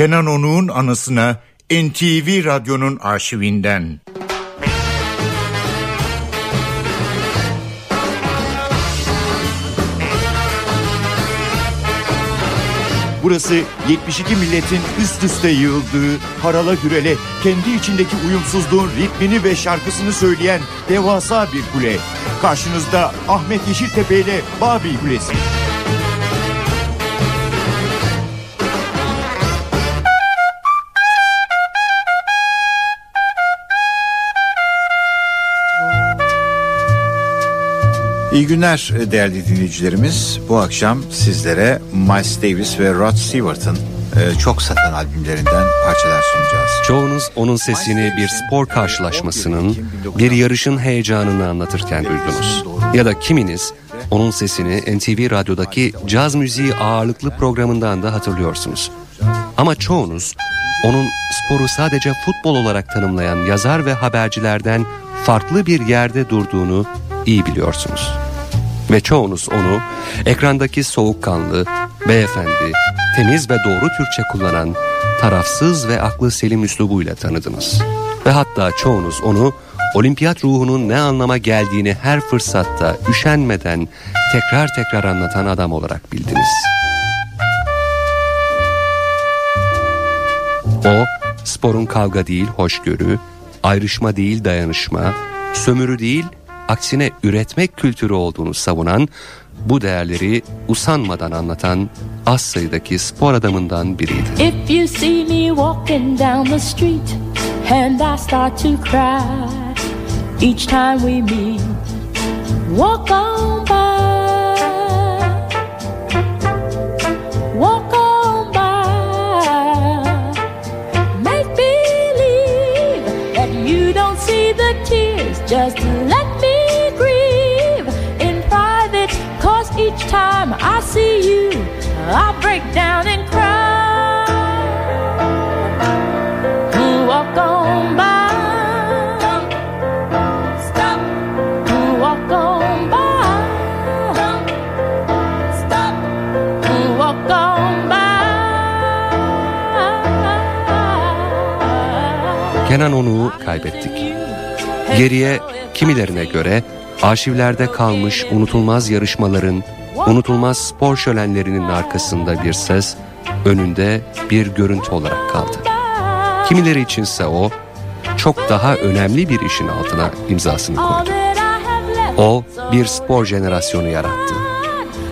Kenan Onuk'un anısına NTV Radyo'nun arşivinden. Burası 72 milletin üst üste yığıldığı, harala gürele, kendi içindeki uyumsuzluğun ritmini ve şarkısını söyleyen devasa bir kule. Karşınızda Ahmet Yeşiltepe ile Babil Kulesi. İyi günler değerli dinleyicilerimiz. Bu akşam sizlere Miles Davis ve Rod Stewart'ın e, çok satan albümlerinden parçalar sunacağız. Çoğunuz onun sesini bir spor karşılaşmasının, bir yarışın heyecanını anlatırken duydunuz. Ya da kiminiz onun sesini NTV Radyo'daki caz müziği ağırlıklı programından da hatırlıyorsunuz. Ama çoğunuz onun sporu sadece futbol olarak tanımlayan yazar ve habercilerden farklı bir yerde durduğunu iyi biliyorsunuz. Ve çoğunuz onu ekrandaki soğukkanlı, beyefendi, temiz ve doğru Türkçe kullanan, tarafsız ve aklı selim üslubuyla tanıdınız. Ve hatta çoğunuz onu olimpiyat ruhunun ne anlama geldiğini her fırsatta üşenmeden tekrar tekrar anlatan adam olarak bildiniz. O, sporun kavga değil hoşgörü, ayrışma değil dayanışma, sömürü değil aksine üretmek kültürü olduğunu savunan, bu değerleri usanmadan anlatan az sayıdaki spor adamından biriydi. If you see me walking down the street and I start to cry. Each time we meet, walk on by, walk on by, make time I see you, I break down and cry. Walk on by. Stop. Walk on by. Stop. Walk on by. Kenan Onuk'u kaybettik. Geriye kimilerine göre arşivlerde kalmış unutulmaz yarışmaların unutulmaz spor şölenlerinin arkasında bir ses, önünde bir görüntü olarak kaldı. Kimileri içinse o, çok daha önemli bir işin altına imzasını koydu. O, bir spor jenerasyonu yarattı.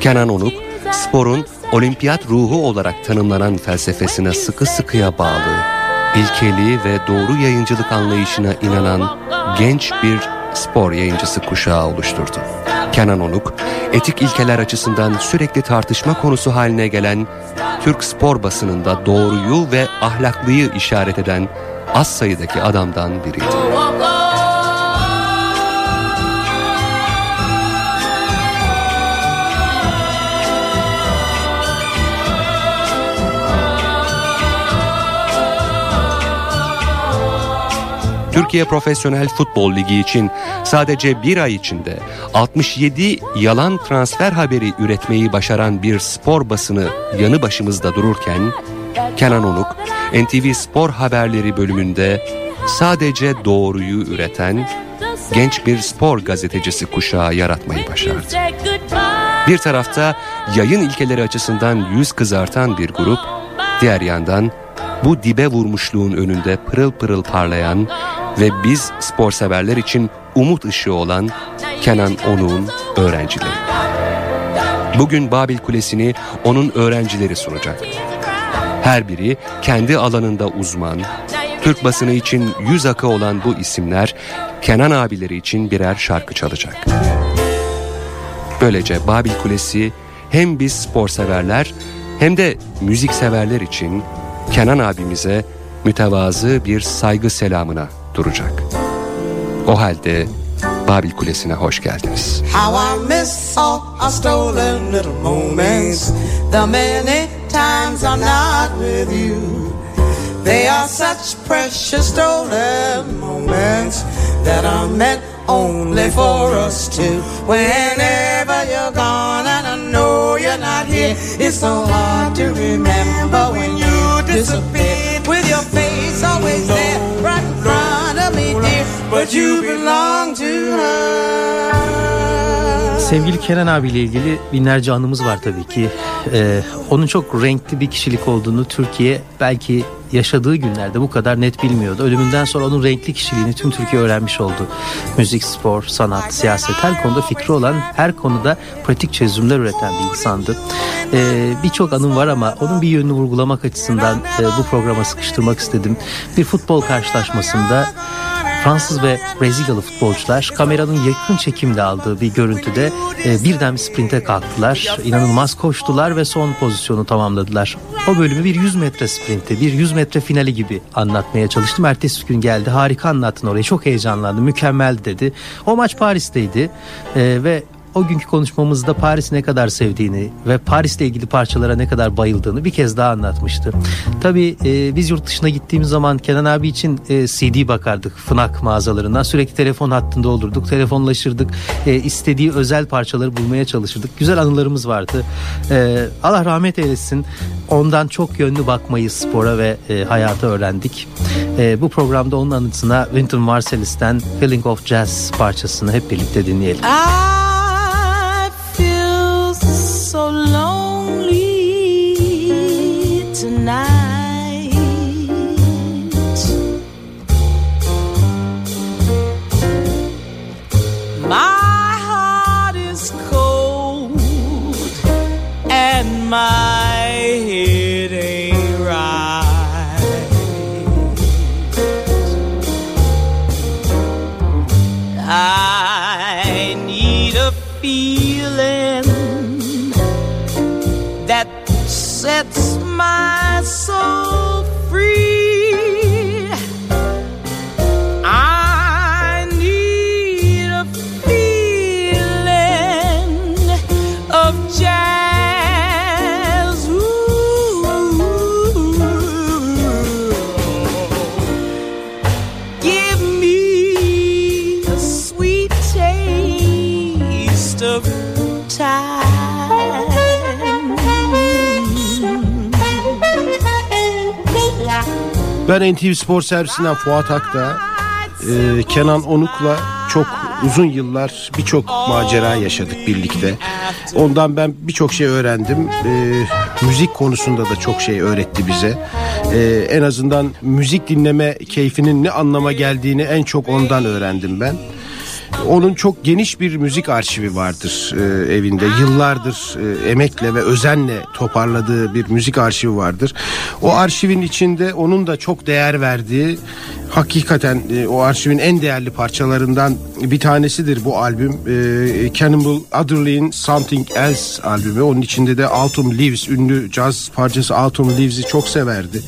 Kenan Onuk, sporun olimpiyat ruhu olarak tanımlanan felsefesine sıkı sıkıya bağlı, ilkeli ve doğru yayıncılık anlayışına inanan genç bir spor yayıncısı kuşağı oluşturdu. Kenan Onuk, etik ilkeler açısından sürekli tartışma konusu haline gelen Türk spor basınında doğruyu ve ahlaklıyı işaret eden az sayıdaki adamdan biriydi. Türkiye Profesyonel Futbol Ligi için sadece bir ay içinde 67 yalan transfer haberi üretmeyi başaran bir spor basını yanı başımızda dururken Kenan Onuk NTV Spor Haberleri bölümünde sadece doğruyu üreten genç bir spor gazetecisi kuşağı yaratmayı başardı. Bir tarafta yayın ilkeleri açısından yüz kızartan bir grup, diğer yandan bu dibe vurmuşluğun önünde pırıl pırıl parlayan ve biz spor severler için umut ışığı olan Kenan Onuk'un öğrencileri. Bugün Babil Kulesi'ni onun öğrencileri sunacak. Her biri kendi alanında uzman, Türk basını için yüz akı olan bu isimler Kenan abileri için birer şarkı çalacak. Böylece Babil Kulesi hem biz spor severler hem de müzik severler için Kenan abimize mütevazı bir saygı selamına duracak. O halde Babil Kulesi'ne hoş geldiniz. How I miss all our stolen little moments The many times I'm not with you They are such precious stolen moments That are meant only for us two Whenever you're gone and I know you're not here It's so hard to remember when you disappear that you belong to her. Sevgili Kenan abiyle ilgili binlerce anımız var tabii ki. Ee, onun çok renkli bir kişilik olduğunu Türkiye belki yaşadığı günlerde bu kadar net bilmiyordu. Ölümünden sonra onun renkli kişiliğini tüm Türkiye öğrenmiş oldu. Müzik, spor, sanat, siyaset her konuda fikri olan, her konuda pratik çözümler üreten bir insandı. Ee, Birçok anım var ama onun bir yönünü vurgulamak açısından e, bu programa sıkıştırmak istedim. Bir futbol karşılaşmasında Fransız ve Brezilyalı futbolcular kameranın yakın çekimle aldığı bir görüntüde e, birden bir sprinte kalktılar. İnanılmaz koştular ve son pozisyonu tamamladılar. O bölümü bir 100 metre sprinti, bir 100 metre finali gibi anlatmaya çalıştım. Ertesi gün geldi harika anlattın orayı çok heyecanlandım mükemmel dedi. O maç Paris'teydi e, ve o günkü konuşmamızda Paris'i ne kadar sevdiğini ve Paris'le ilgili parçalara ne kadar bayıldığını bir kez daha anlatmıştı. Tabii e, biz yurt dışına gittiğimiz zaman Kenan abi için e, CD bakardık FNAC mağazalarından. Sürekli telefon hattında olurduk, telefonlaşırdık. E, istediği özel parçaları bulmaya çalışırdık. Güzel anılarımız vardı. E, Allah rahmet eylesin. Ondan çok yönlü bakmayı spora ve e, hayata öğrendik. E, bu programda onun anısına Wynton Marsalis'ten Feeling of Jazz parçasını hep birlikte dinleyelim. I Ben NTV Spor Servisinden Fuat Akta, e, Kenan Onuk'la çok uzun yıllar birçok macera yaşadık birlikte. Ondan ben birçok şey öğrendim. E, müzik konusunda da çok şey öğretti bize. E, en azından müzik dinleme keyfinin ne anlama geldiğini en çok ondan öğrendim ben. Onun çok geniş bir müzik arşivi vardır e, evinde. Yıllardır e, emekle ve özenle toparladığı bir müzik arşivi vardır. O arşivin içinde onun da çok değer verdiği hakikaten e, o arşivin en değerli parçalarından bir tanesidir bu albüm. E, Cannibal Adderley'in Something Else albümü. Onun içinde de Autumn Leaves ünlü caz parçası Autumn Leaves'i çok severdi.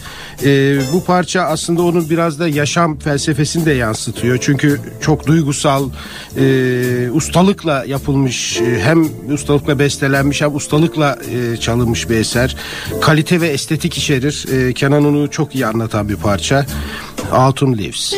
E, bu parça aslında onun biraz da yaşam felsefesini de yansıtıyor. Çünkü çok duygusal, e, ustalıkla yapılmış, e, hem ustalıkla bestelenmiş hem ustalıkla e, çalınmış bir eser. Kalite ve estetik içerir. E, Kenan onu çok iyi anlatan bir parça. Autumn Leaves.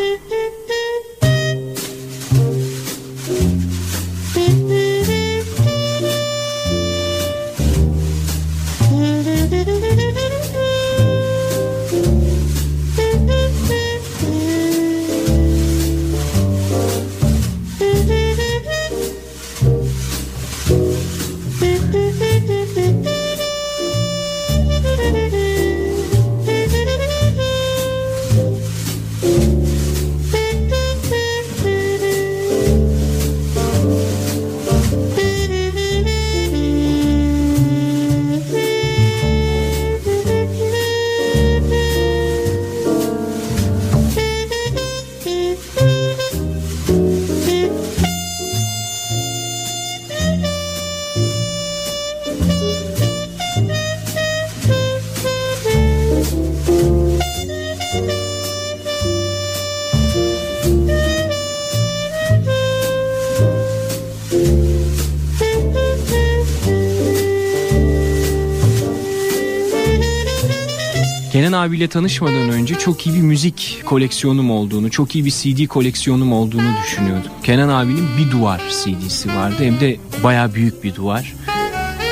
Abiyle tanışmadan önce çok iyi bir müzik koleksiyonum olduğunu, çok iyi bir CD koleksiyonum olduğunu düşünüyordum. Kenan abinin bir duvar CD'si vardı hem de baya büyük bir duvar.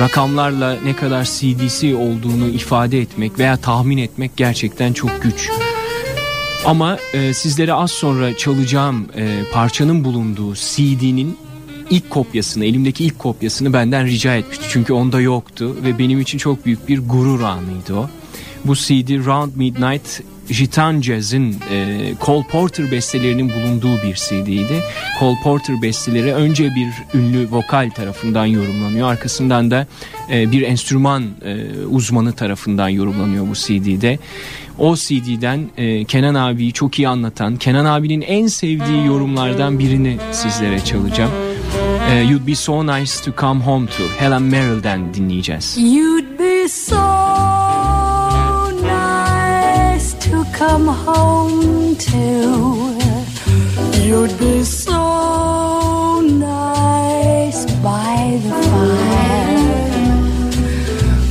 Rakamlarla ne kadar CD'si olduğunu ifade etmek veya tahmin etmek gerçekten çok güç. Ama e, sizlere az sonra çalacağım e, parçanın bulunduğu CD'nin ilk kopyasını, elimdeki ilk kopyasını benden rica etmişti. Çünkü onda yoktu ve benim için çok büyük bir gurur anıydı o. Bu CD Round Midnight Gitan Jazz'in e, Cole Porter bestelerinin bulunduğu bir CD'ydi. Cole Porter besteleri önce bir ünlü vokal tarafından yorumlanıyor. Arkasından da e, bir enstrüman e, uzmanı tarafından yorumlanıyor bu CD'de. O CD'den e, Kenan abiyi çok iyi anlatan, Kenan abinin en sevdiği yorumlardan birini sizlere çalacağım. E, You'd Be So Nice To Come Home To Helen Merrill'den dinleyeceğiz. You'd be so come home to. You'd be so nice by the fire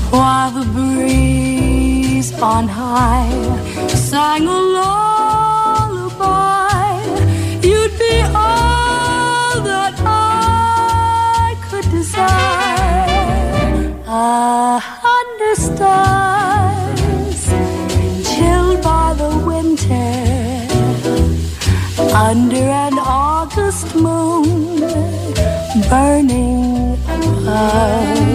while the breeze on high sang a lullaby. You'd be all that I could desire. A burning apart.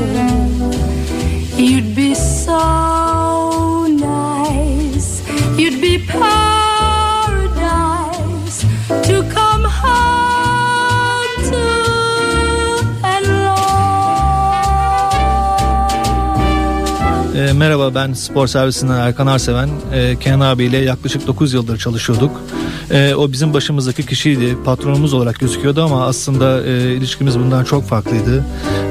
Merhaba ben spor servisinden Erkan Arseven. E, Kenan abiyle yaklaşık 9 yıldır çalışıyorduk. E, o bizim başımızdaki kişiydi. Patronumuz olarak gözüküyordu ama aslında e, ilişkimiz bundan çok farklıydı.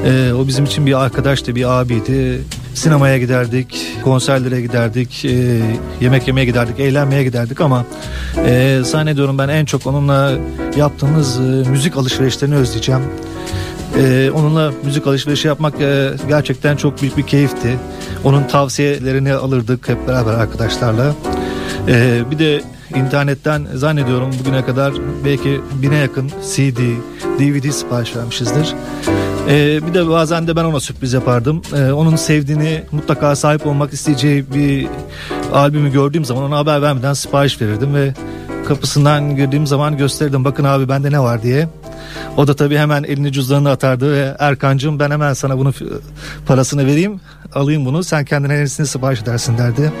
E, o bizim için bir arkadaştı, bir abiydi. Sinemaya giderdik, konserlere giderdik, e, yemek yemeye giderdik, eğlenmeye giderdik ama e, zannediyorum ben en çok onunla yaptığımız e, müzik alışverişlerini özleyeceğim. Ee, onunla müzik alışverişi yapmak e, gerçekten çok büyük bir keyifti. Onun tavsiyelerini alırdık hep beraber arkadaşlarla. Ee, bir de internetten zannediyorum bugüne kadar belki bine yakın CD, DVD sipariş vermişizdir. Ee, bir de bazen de ben ona sürpriz yapardım. Ee, onun sevdiğini mutlaka sahip olmak isteyeceği bir albümü gördüğüm zaman ona haber vermeden sipariş verirdim ve kapısından girdiğim zaman gösterirdim bakın abi bende ne var diye. O da tabii hemen elini cüzdanına atardı ve Erkancığım ben hemen sana bunun f- parasını vereyim alayım bunu sen kendine yenisini sipariş edersin derdi.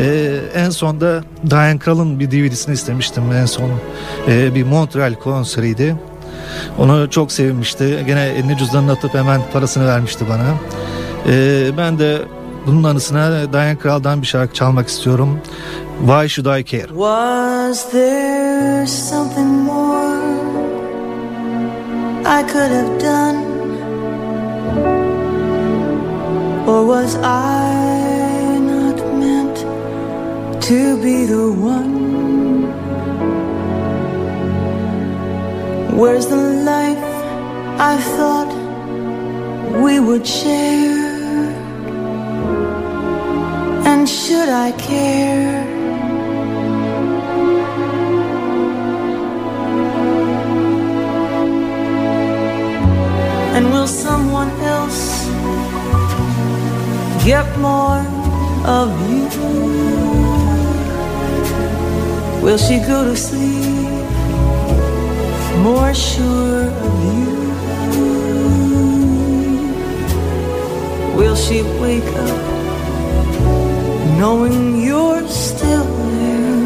Ee, en son da Diane Krall'ın bir DVD'sini istemiştim en son. Ee, bir Montreal konseriydi. Onu çok sevmişti. Gene elini cüzdanına atıp hemen parasını vermişti bana. Ee, ben de bunun anısına Diane Krall'dan bir şarkı çalmak istiyorum. Why Should I Care? Was there something more I could have done? Or was I not meant to be the one? Where's the life I thought we would share? And should I care? And will someone else get more of you? Will she go to sleep more sure of you? Will she wake up knowing you're still there?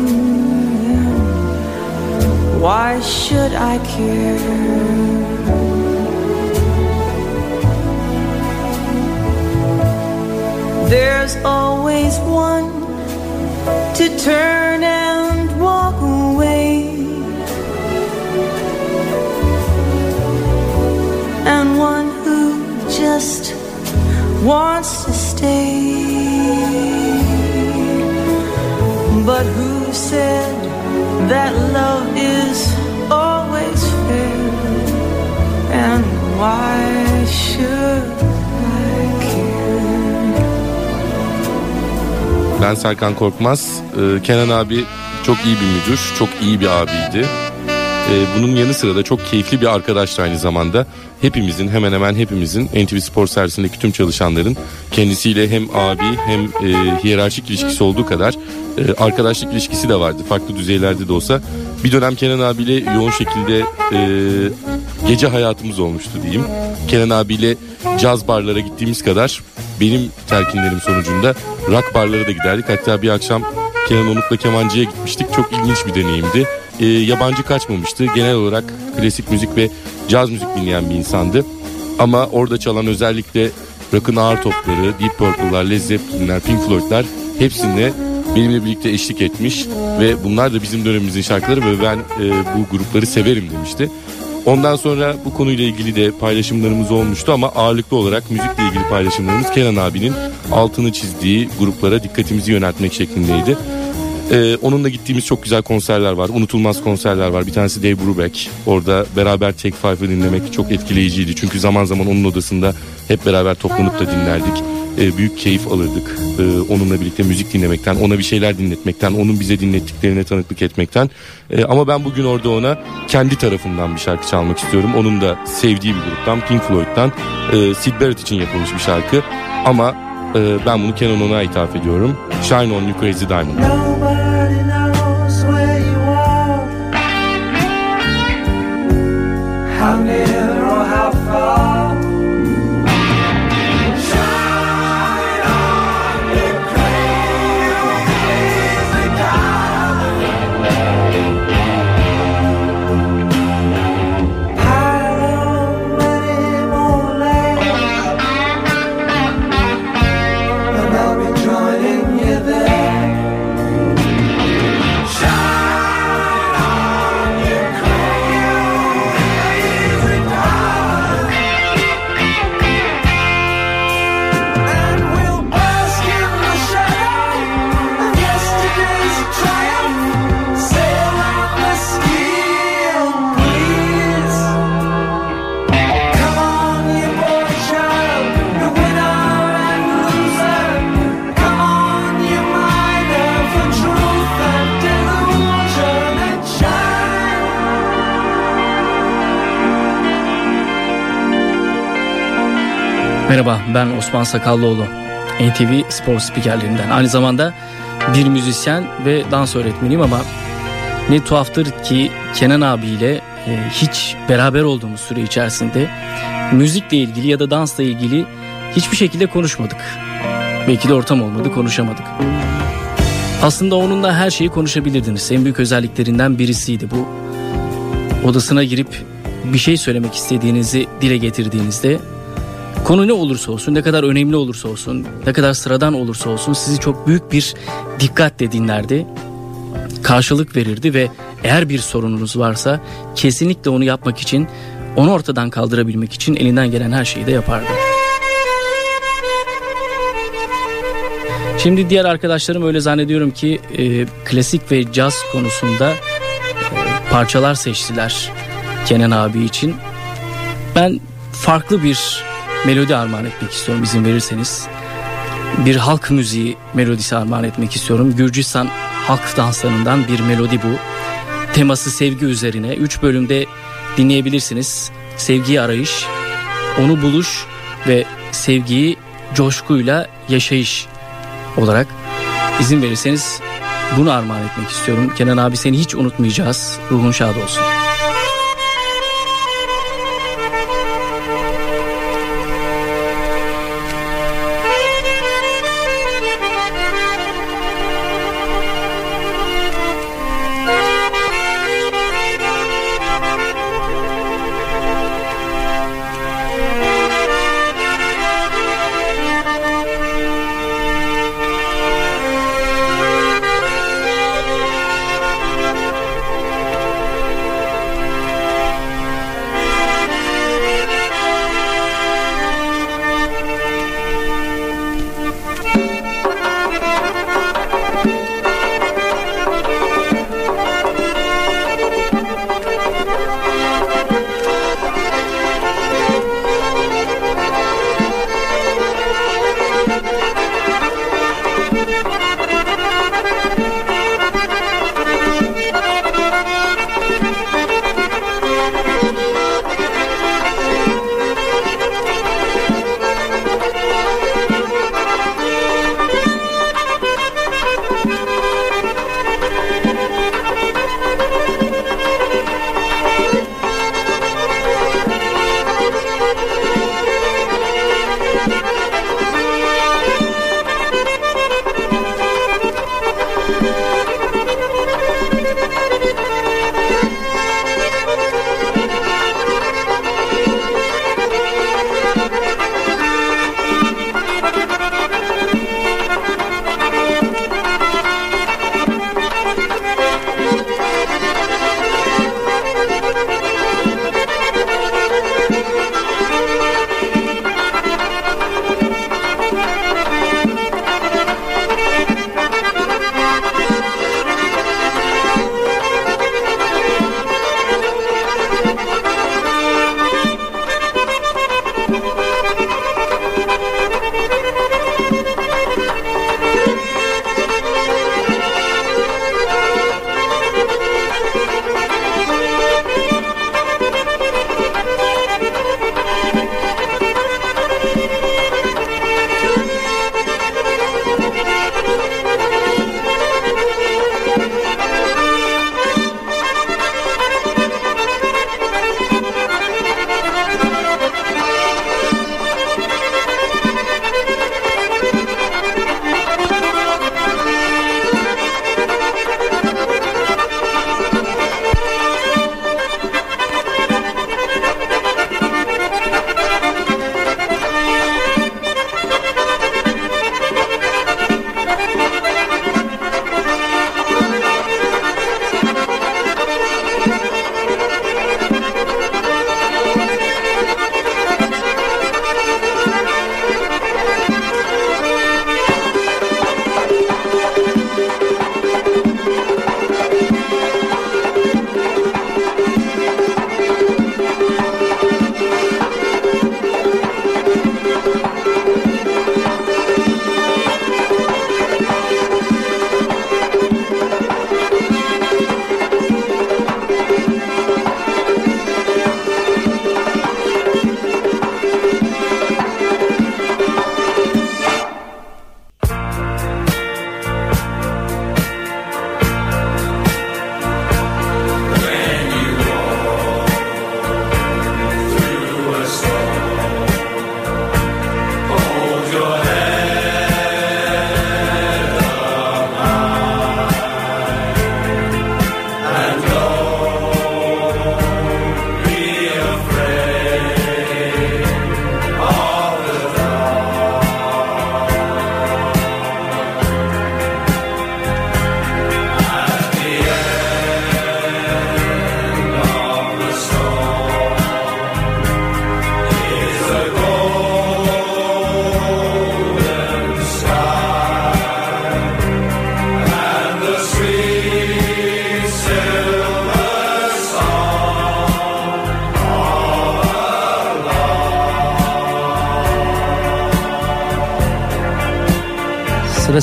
Why should I care? There's always one to turn just wants to stay. But who said that love is always fair? And why should? Ben Serkan Korkmaz. Ee, Kenan abi çok iyi bir müdür, çok iyi bir abiydi. Ee, bunun yanı sıra da çok keyifli bir arkadaştı aynı zamanda. Hepimizin hemen hemen hepimizin NTV Spor servisindeki tüm çalışanların kendisiyle hem abi hem e, hiyerarşik ilişkisi olduğu kadar e, arkadaşlık ilişkisi de vardı. Farklı düzeylerde de olsa. Bir dönem Kenan abiyle yoğun şekilde e, gece hayatımız olmuştu diyeyim. Kenan abiyle caz barlara gittiğimiz kadar benim telkinlerim sonucunda rock barlara da giderdik. Hatta bir akşam Kenan Onuk'la kemancıya gitmiştik. Çok ilginç bir deneyimdi. E, yabancı kaçmamıştı. Genel olarak klasik müzik ve caz müzik dinleyen bir insandı. Ama orada çalan özellikle rock'ın ağır topları, Deep Purple'lar, Led Zeppelin'ler, Pink Floyd'lar hepsinde benimle birlikte eşlik etmiş ve bunlar da bizim dönemimizin şarkıları ve ben e, bu grupları severim demişti. Ondan sonra bu konuyla ilgili de paylaşımlarımız olmuştu ama ağırlıklı olarak müzikle ilgili paylaşımlarımız Kenan abinin altını çizdiği gruplara dikkatimizi yöneltmek şeklindeydi. Ee, onunla gittiğimiz çok güzel konserler var. Unutulmaz konserler var. Bir tanesi Dave Brubeck. Orada beraber Take Five'ı dinlemek çok etkileyiciydi. Çünkü zaman zaman onun odasında hep beraber toplanıp da dinlerdik. Ee, büyük keyif alırdık. Ee, onunla birlikte müzik dinlemekten, ona bir şeyler dinletmekten, onun bize dinlettiklerine tanıklık etmekten. Ee, ama ben bugün orada ona kendi tarafından bir şarkı çalmak istiyorum. Onun da sevdiği bir gruptan, Pink Floyd'dan. E, Sid Barrett için yapılmış bir şarkı. Ama e, ben bunu Kenan On'a ithaf ediyorum. Shine On You Crazy Diamond. Nobody Merhaba ben Osman Sakallıoğlu. NTV spor spikerlerinden. Aynı zamanda bir müzisyen ve dans öğretmeniyim ama ne tuhaftır ki Kenan abiyle e, hiç beraber olduğumuz süre içerisinde müzikle ilgili ya da dansla ilgili hiçbir şekilde konuşmadık. Belki de ortam olmadı konuşamadık. Aslında onunla her şeyi konuşabilirdiniz. En büyük özelliklerinden birisiydi bu. Odasına girip bir şey söylemek istediğinizi dile getirdiğinizde Konu ne olursa olsun, ne kadar önemli olursa olsun, ne kadar sıradan olursa olsun sizi çok büyük bir dikkatle dinlerdi. Karşılık verirdi ve eğer bir sorununuz varsa kesinlikle onu yapmak için, onu ortadan kaldırabilmek için elinden gelen her şeyi de yapardı. Şimdi diğer arkadaşlarım öyle zannediyorum ki e, klasik ve caz konusunda e, parçalar seçtiler Kenan abi için. Ben farklı bir melodi armağan etmek istiyorum izin verirseniz. Bir halk müziği melodisi armağan etmek istiyorum. Gürcistan halk danslarından bir melodi bu. Teması sevgi üzerine 3 bölümde dinleyebilirsiniz. Sevgiyi arayış, onu buluş ve sevgiyi coşkuyla yaşayış olarak izin verirseniz bunu armağan etmek istiyorum. Kenan abi seni hiç unutmayacağız. Ruhun şad olsun.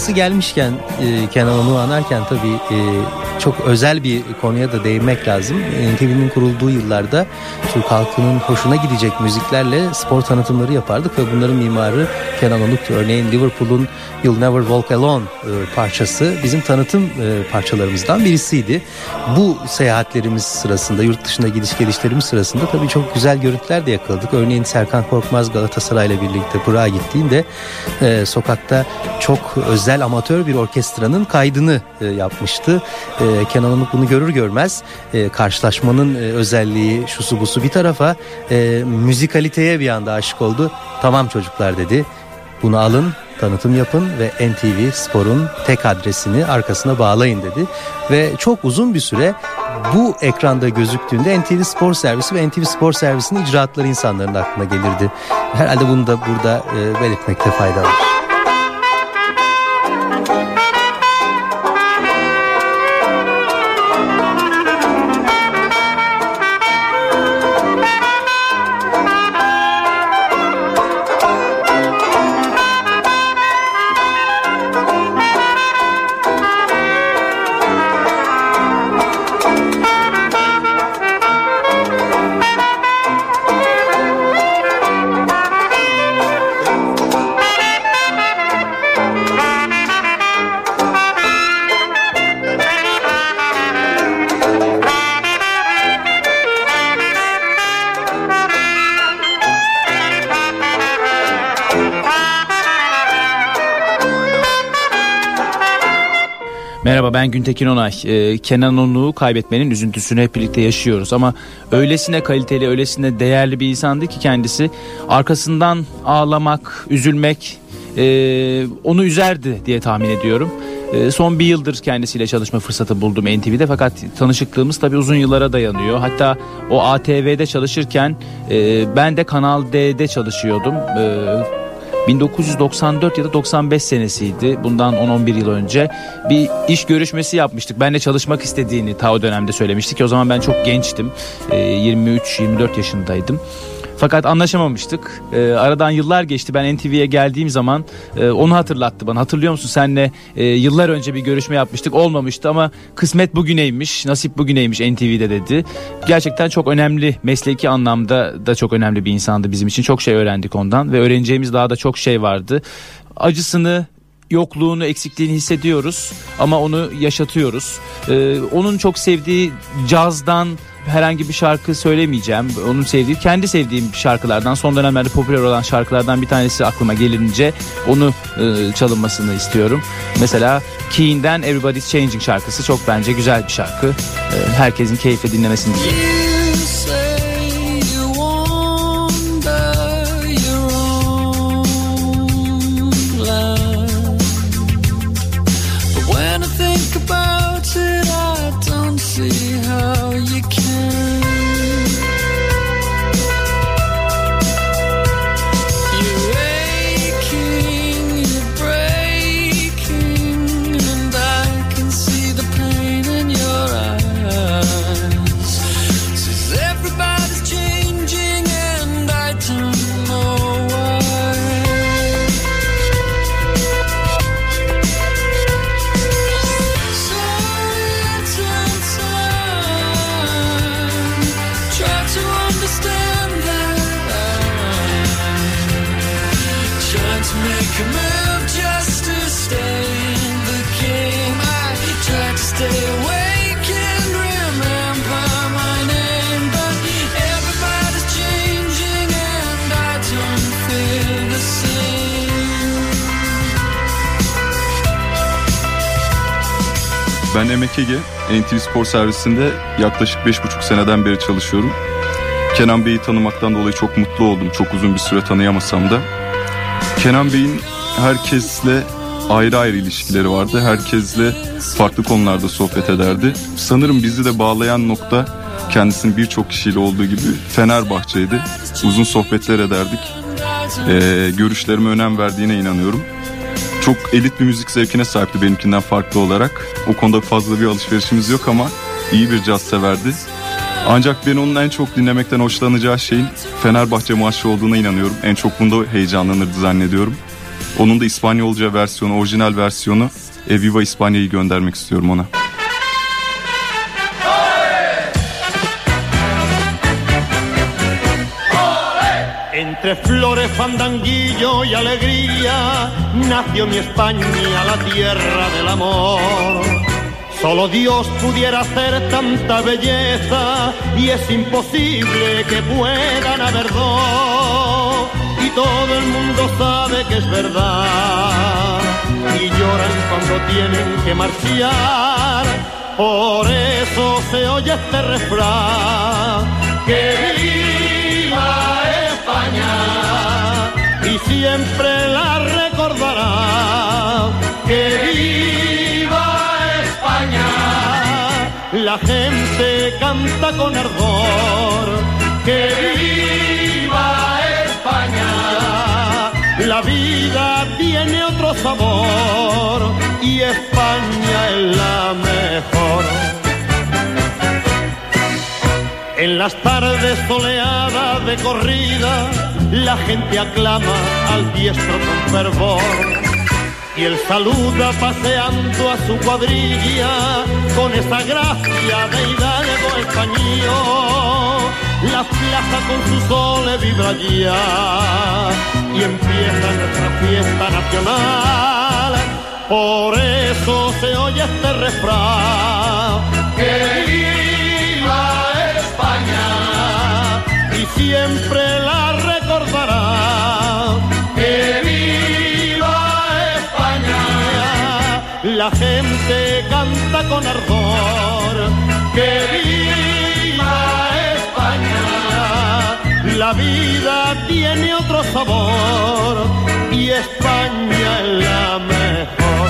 Sırası gelmişken e, Kenan onu anarken tabii e, çok özel bir konuya da değinmek lazım. NTV'nin kurulduğu yıllarda Türk halkının hoşuna gidecek müziklerle spor tanıtımları yapardık ve bunların mimarı Kenan Onuk'tu. Örneğin Liverpool'un You'll Never Walk Alone e, parçası bizim tanıtım e, parçalarımızdan birisiydi. Bu seyahatlerimiz sırasında, yurt dışına gidiş gelişlerimiz sırasında tabii çok güzel görüntüler de yakaladık. Örneğin Serkan Korkmaz Galatasaray'la birlikte Burak'a gittiğinde e, sokakta çok özel amatör bir orkestranın kaydını e, yapmıştı. E, Kenan Onuk bunu görür görmez e, karşılaşmanın e, özelliği şusu busu bir tarafa e, müzikaliteye bir anda aşık oldu. Tamam çocuklar dedi bunu alın tanıtım yapın ve NTV Spor'un tek adresini arkasına bağlayın dedi. Ve çok uzun bir süre bu ekranda gözüktüğünde NTV Spor Servisi ve NTV Spor Servisi'nin icraatları insanların aklına gelirdi. Herhalde bunu da burada e, belirtmekte fayda var. Merhaba ben Güntekin Onay. Ee, Kenan Onuk'u kaybetmenin üzüntüsünü hep birlikte yaşıyoruz ama öylesine kaliteli, öylesine değerli bir insandı ki kendisi. Arkasından ağlamak, üzülmek e, onu üzerdi diye tahmin ediyorum. E, son bir yıldır kendisiyle çalışma fırsatı buldum NTV'de fakat tanışıklığımız tabii uzun yıllara dayanıyor. Hatta o ATV'de çalışırken e, ben de Kanal D'de çalışıyordum. E, 1994 ya da 95 senesiydi. Bundan 10-11 yıl önce bir iş görüşmesi yapmıştık. Benle çalışmak istediğini ta o dönemde söylemiştik o zaman ben çok gençtim. E, 23-24 yaşındaydım. Fakat anlaşamamıştık. E, aradan yıllar geçti. Ben NTV'ye geldiğim zaman e, onu hatırlattı bana. Hatırlıyor musun senle e, yıllar önce bir görüşme yapmıştık. Olmamıştı ama kısmet bugüneymiş, nasip bugüneymiş NTV'de dedi. Gerçekten çok önemli mesleki anlamda da çok önemli bir insandı bizim için. Çok şey öğrendik ondan ve öğreneceğimiz daha da çok şey vardı. Acısını yokluğunu, eksikliğini hissediyoruz ama onu yaşatıyoruz. Ee, onun çok sevdiği cazdan herhangi bir şarkı söylemeyeceğim. Onun sevdiği, kendi sevdiğim şarkılardan, son dönemlerde popüler olan şarkılardan bir tanesi aklıma gelince onu e, çalınmasını istiyorum. Mesela Keen'den Everybody's Changing şarkısı çok bence güzel bir şarkı. E, herkesin keyifle dinlemesini diliyorum. NTV Spor Servisinde yaklaşık 5,5 seneden beri çalışıyorum. Kenan Bey'i tanımaktan dolayı çok mutlu oldum. Çok uzun bir süre tanıyamasam da. Kenan Bey'in herkesle ayrı ayrı ilişkileri vardı. Herkesle farklı konularda sohbet ederdi. Sanırım bizi de bağlayan nokta kendisinin birçok kişiyle olduğu gibi Fenerbahçe'ydi. Uzun sohbetler ederdik. Ee, görüşlerime önem verdiğine inanıyorum. Çok elit bir müzik zevkine sahipti benimkinden farklı olarak. O konuda fazla bir alışverişimiz yok ama iyi bir caz severdi. Ancak ben onun en çok dinlemekten hoşlanacağı şeyin Fenerbahçe marşı olduğuna inanıyorum. En çok bunda heyecanlanırdı zannediyorum. Onun da İspanyolca versiyonu, orijinal versiyonu E Viva İspanya'yı göndermek istiyorum ona. Entre flores, fandanguillo y alegría nació mi España, la tierra del amor. Solo Dios pudiera hacer tanta belleza y es imposible que puedan haber dos. Y todo el mundo sabe que es verdad y lloran cuando tienen que marchar. Por eso se oye este refrán que viva España siempre la recordará. Que viva España, la gente canta con ardor. Que viva España, la vida tiene otro sabor y España es la mejor. En las tardes soleadas de corrida, la gente aclama al diestro con fervor. Y él saluda paseando a su cuadrilla con esa gracia de hidalgo español. La plaza con su sol vibra ya y empieza nuestra fiesta nacional. Por eso se oye este refrán. Que viva España y siempre la recordará. Que viva España, la gente canta con ardor. Que viva España, la vida tiene otro sabor y España es la mejor.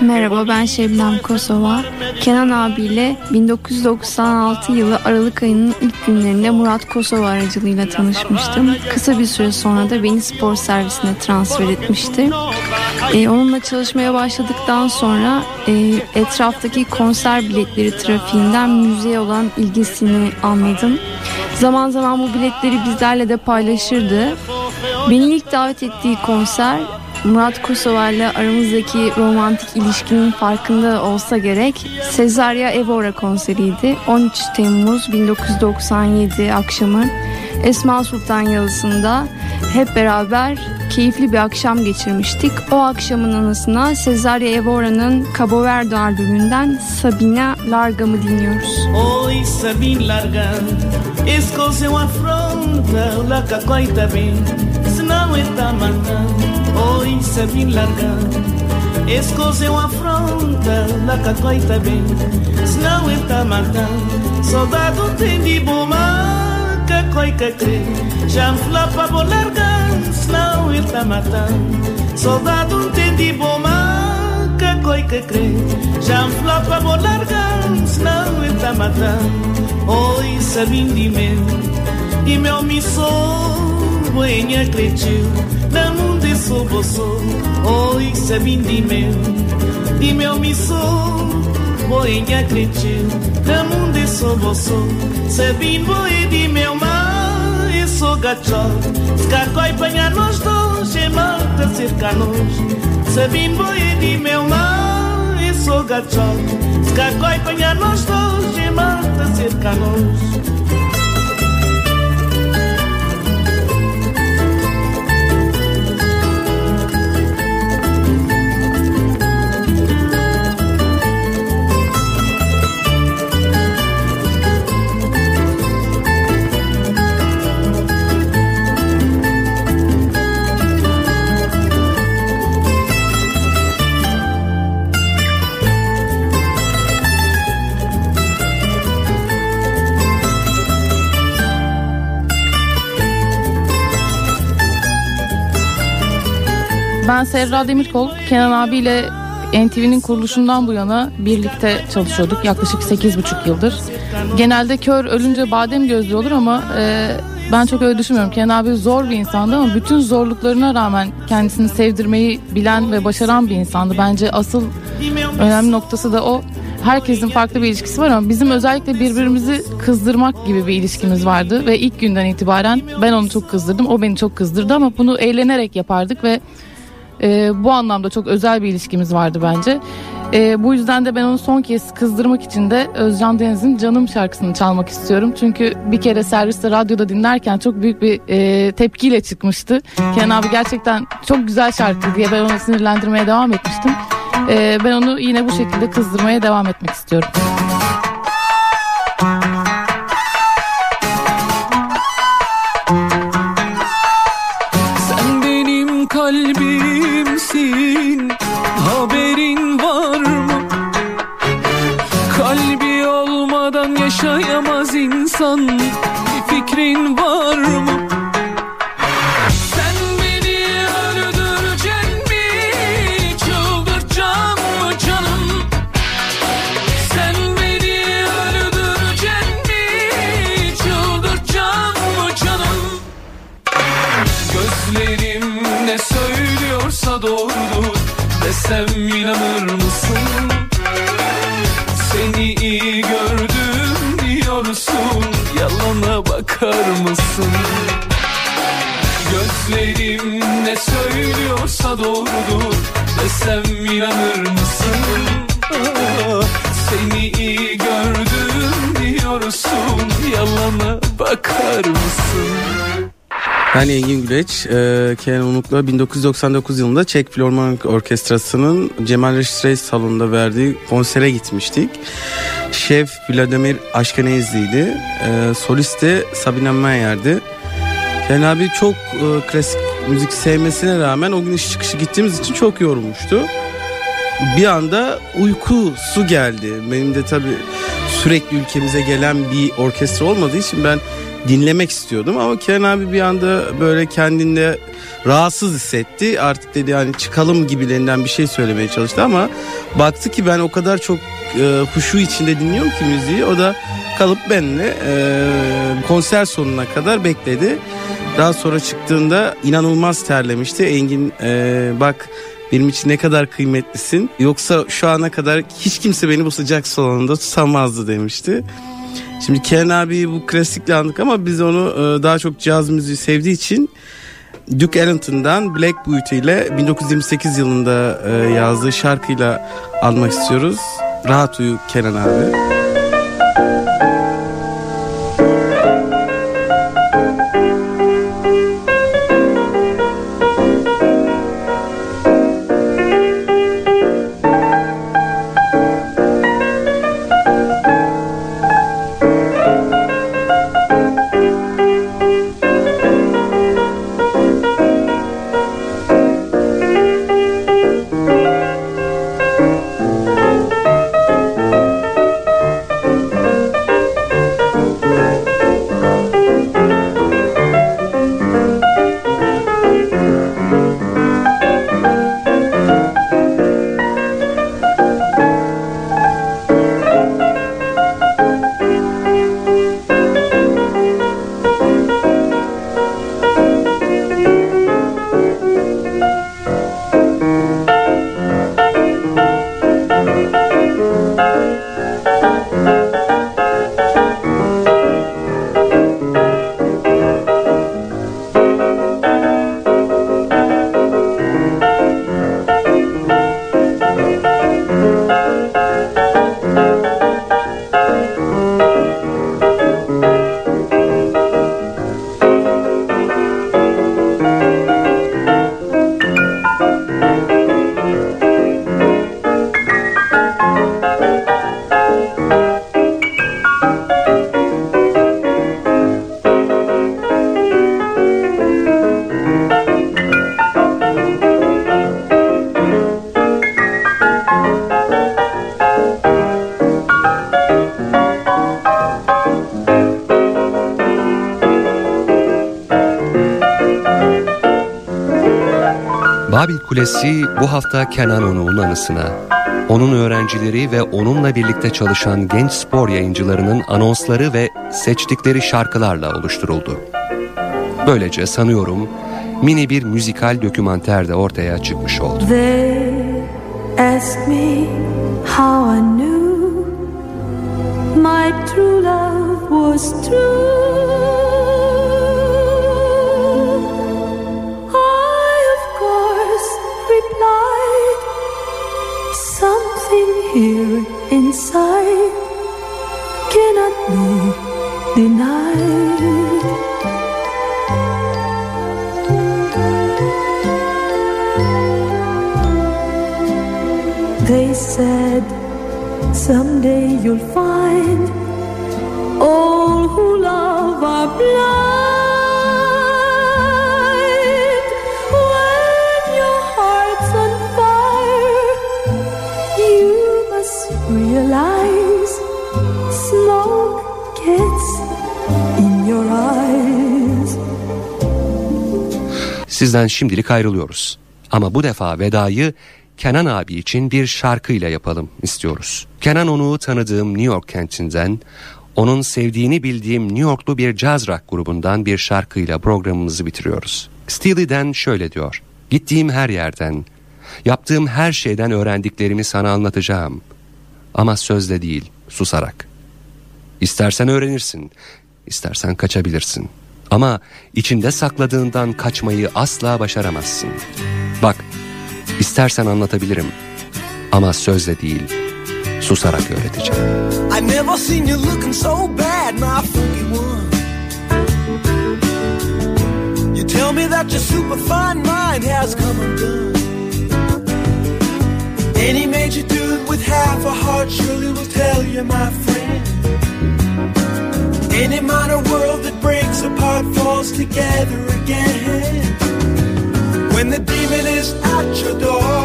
Merhaba ben Şebnem Kosova. Kenan abiyle 1996 yılı Aralık ayının ilk günlerinde Murat Kosova aracılığıyla tanışmıştım. Kısa bir süre sonra da beni spor servisine transfer etmişti. Ee, onunla çalışmaya başladıktan sonra e, etraftaki konser biletleri trafiğinden müziğe olan ilgisini anladım. Zaman zaman bu biletleri bizlerle de paylaşırdı. Beni ilk davet ettiği konser Murat Kosova ile aramızdaki romantik ilişkinin farkında olsa gerek Cesaria Evora konseriydi. 13 Temmuz 1997 akşamı Esma Sultan Yalısı'nda hep beraber keyifli bir akşam geçirmiştik. O akşamın anısına Cesaria Evora'nın Cabo Verde albümünden Sabina Largam'ı dinliyoruz. Oi, Sabine largando, escoceu a fronta, la cacoita bem, está matando, altar, hoy se vin largar. Escozeu afronta, la cacoita bem, se não está matando, soldado tem de bomar, cacoica crê, chanfla pra bolargar, se não está matando, soldado tem de bomar, cacoica crê, chanfla pra bolargar, se não está matando, hoy se vin de meu, e meu missão dueña creció, la de sobosó, hoy se vindimeu, dime o misó, boenha na la munde sobosó, se Sabim boe de meu mal, e sou gachó, escacói panha nós dois, e malta cercanos, se vin boe de meu mal, e sou gachó, escacói panha nós dois, e malta cercanos. Ben Serra Demirkol, Kenan abiyle NTV'nin kuruluşundan bu yana birlikte çalışıyorduk yaklaşık 8,5 yıldır. Genelde kör ölünce badem gözlü olur ama e, ben çok öyle düşünmüyorum. Kenan abi zor bir insandı ama bütün zorluklarına rağmen kendisini sevdirmeyi bilen ve başaran bir insandı. Bence asıl önemli noktası da o. Herkesin farklı bir ilişkisi var ama bizim özellikle birbirimizi kızdırmak gibi bir ilişkimiz vardı ve ilk günden itibaren ben onu çok kızdırdım, o beni çok kızdırdı ama bunu eğlenerek yapardık ve e, bu anlamda çok özel bir ilişkimiz vardı bence. E, bu yüzden de ben onu son kez kızdırmak için de Özcan Deniz'in Canım şarkısını çalmak istiyorum. Çünkü bir kere serviste radyoda dinlerken çok büyük bir e, tepkiyle çıkmıştı. Kenan abi gerçekten çok güzel şarkı diye ben onu sinirlendirmeye devam etmiştim. E, ben onu yine bu şekilde kızdırmaya devam etmek istiyorum. İnsan fikrin var mısın? Gözlerim ne söylüyorsa doğrudur Desem inanır mısın? Seni iyi gördüm diyorsun Yalana bakar mısın? Ben Engin Güleç, e, Kenan Unuk'la 1999 yılında Çek Filharmonik Orkestrası'nın Cemal Reşit Reis salonunda verdiği konsere gitmiştik. Şef Vladimir Aşkenezli'ydi, e, solist de Sabine Meyer'di. Kenan abi çok e, klasik müzik sevmesine rağmen o gün iş çıkışı gittiğimiz için çok yorulmuştu. Bir anda uykusu geldi. Benim de tabii sürekli ülkemize gelen bir orkestra olmadığı için ben dinlemek istiyordum ama Kenan abi bir anda böyle kendinde rahatsız hissetti. Artık dedi hani çıkalım gibilerinden bir şey söylemeye çalıştı ama baktı ki ben o kadar çok e, huşu içinde dinliyorum ki müziği. O da kalıp benimle e, konser sonuna kadar bekledi. Daha sonra çıktığında inanılmaz terlemişti. Engin e, bak benim için ne kadar kıymetlisin. Yoksa şu ana kadar hiç kimse beni bu sıcak salonunda tutamazdı demişti. Şimdi Kenan abi bu klasikle andık ama biz onu e, daha çok caz müziği sevdiği için Duke Ellington'dan Black Beauty ile 1928 yılında e, yazdığı şarkıyla almak istiyoruz. Rahat uyu Kenan abi. Kulesi bu hafta Kenan Onuk'un anısına, onun öğrencileri ve onunla birlikte çalışan genç spor yayıncılarının anonsları ve seçtikleri şarkılarla oluşturuldu. Böylece sanıyorum mini bir müzikal dokümanter de ortaya çıkmış oldu. They ask me how I knew my true love was true. Here inside cannot be denied. They said someday you'll find all who love are blind. Realize smoke gets in your eyes. Sizden şimdilik ayrılıyoruz. Ama bu defa vedayı Kenan abi için bir şarkıyla yapalım istiyoruz. Kenan onu tanıdığım New York kentinden, onun sevdiğini bildiğim New Yorklu bir jazz rock grubundan bir şarkıyla programımızı bitiriyoruz. Steely'den şöyle diyor. Gittiğim her yerden, yaptığım her şeyden öğrendiklerimi sana anlatacağım. Ama sözle değil, susarak. İstersen öğrenirsin, istersen kaçabilirsin. Ama içinde sakladığından kaçmayı asla başaramazsın. Bak, istersen anlatabilirim. Ama sözle değil, susarak öğreteceğim. I never seen you looking so bad, my funky one. You tell me that your superfine mind has come undone. Any major dude with half a heart surely will tell you, my friend. Any minor world that breaks apart falls together again. When the demon is at your door,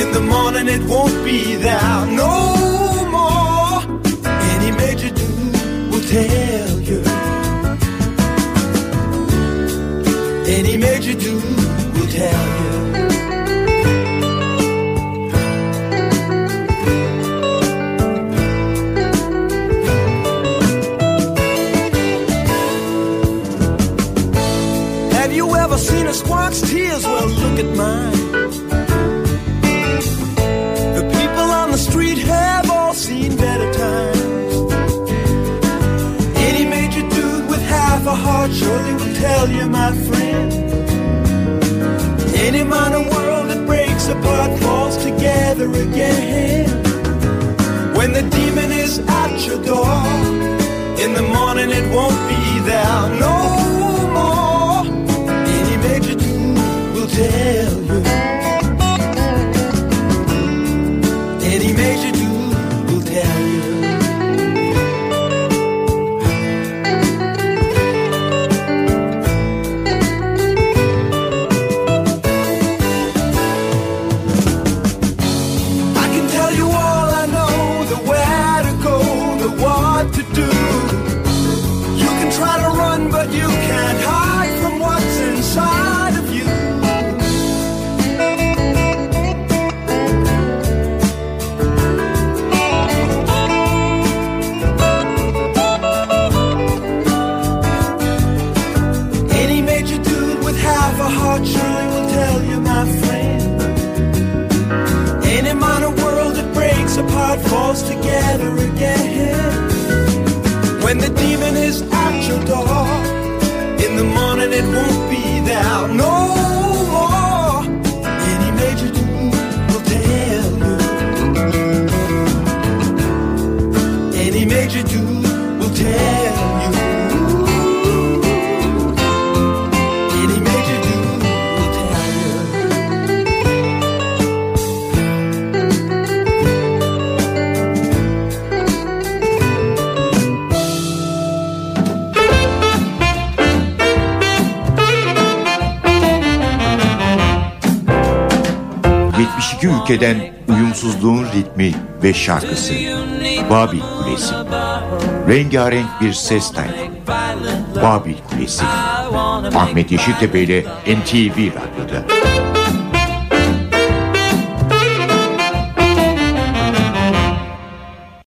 in the morning it won't be there no more. Any major dude will tell you. Any major dude. eden uyumsuzluğun ritmi ve şarkısı Babil Kulesi. Rengarenk bir ses tayfı. Babil Kulesi. Ahmet Yeşiltepe ile NTV Radyo.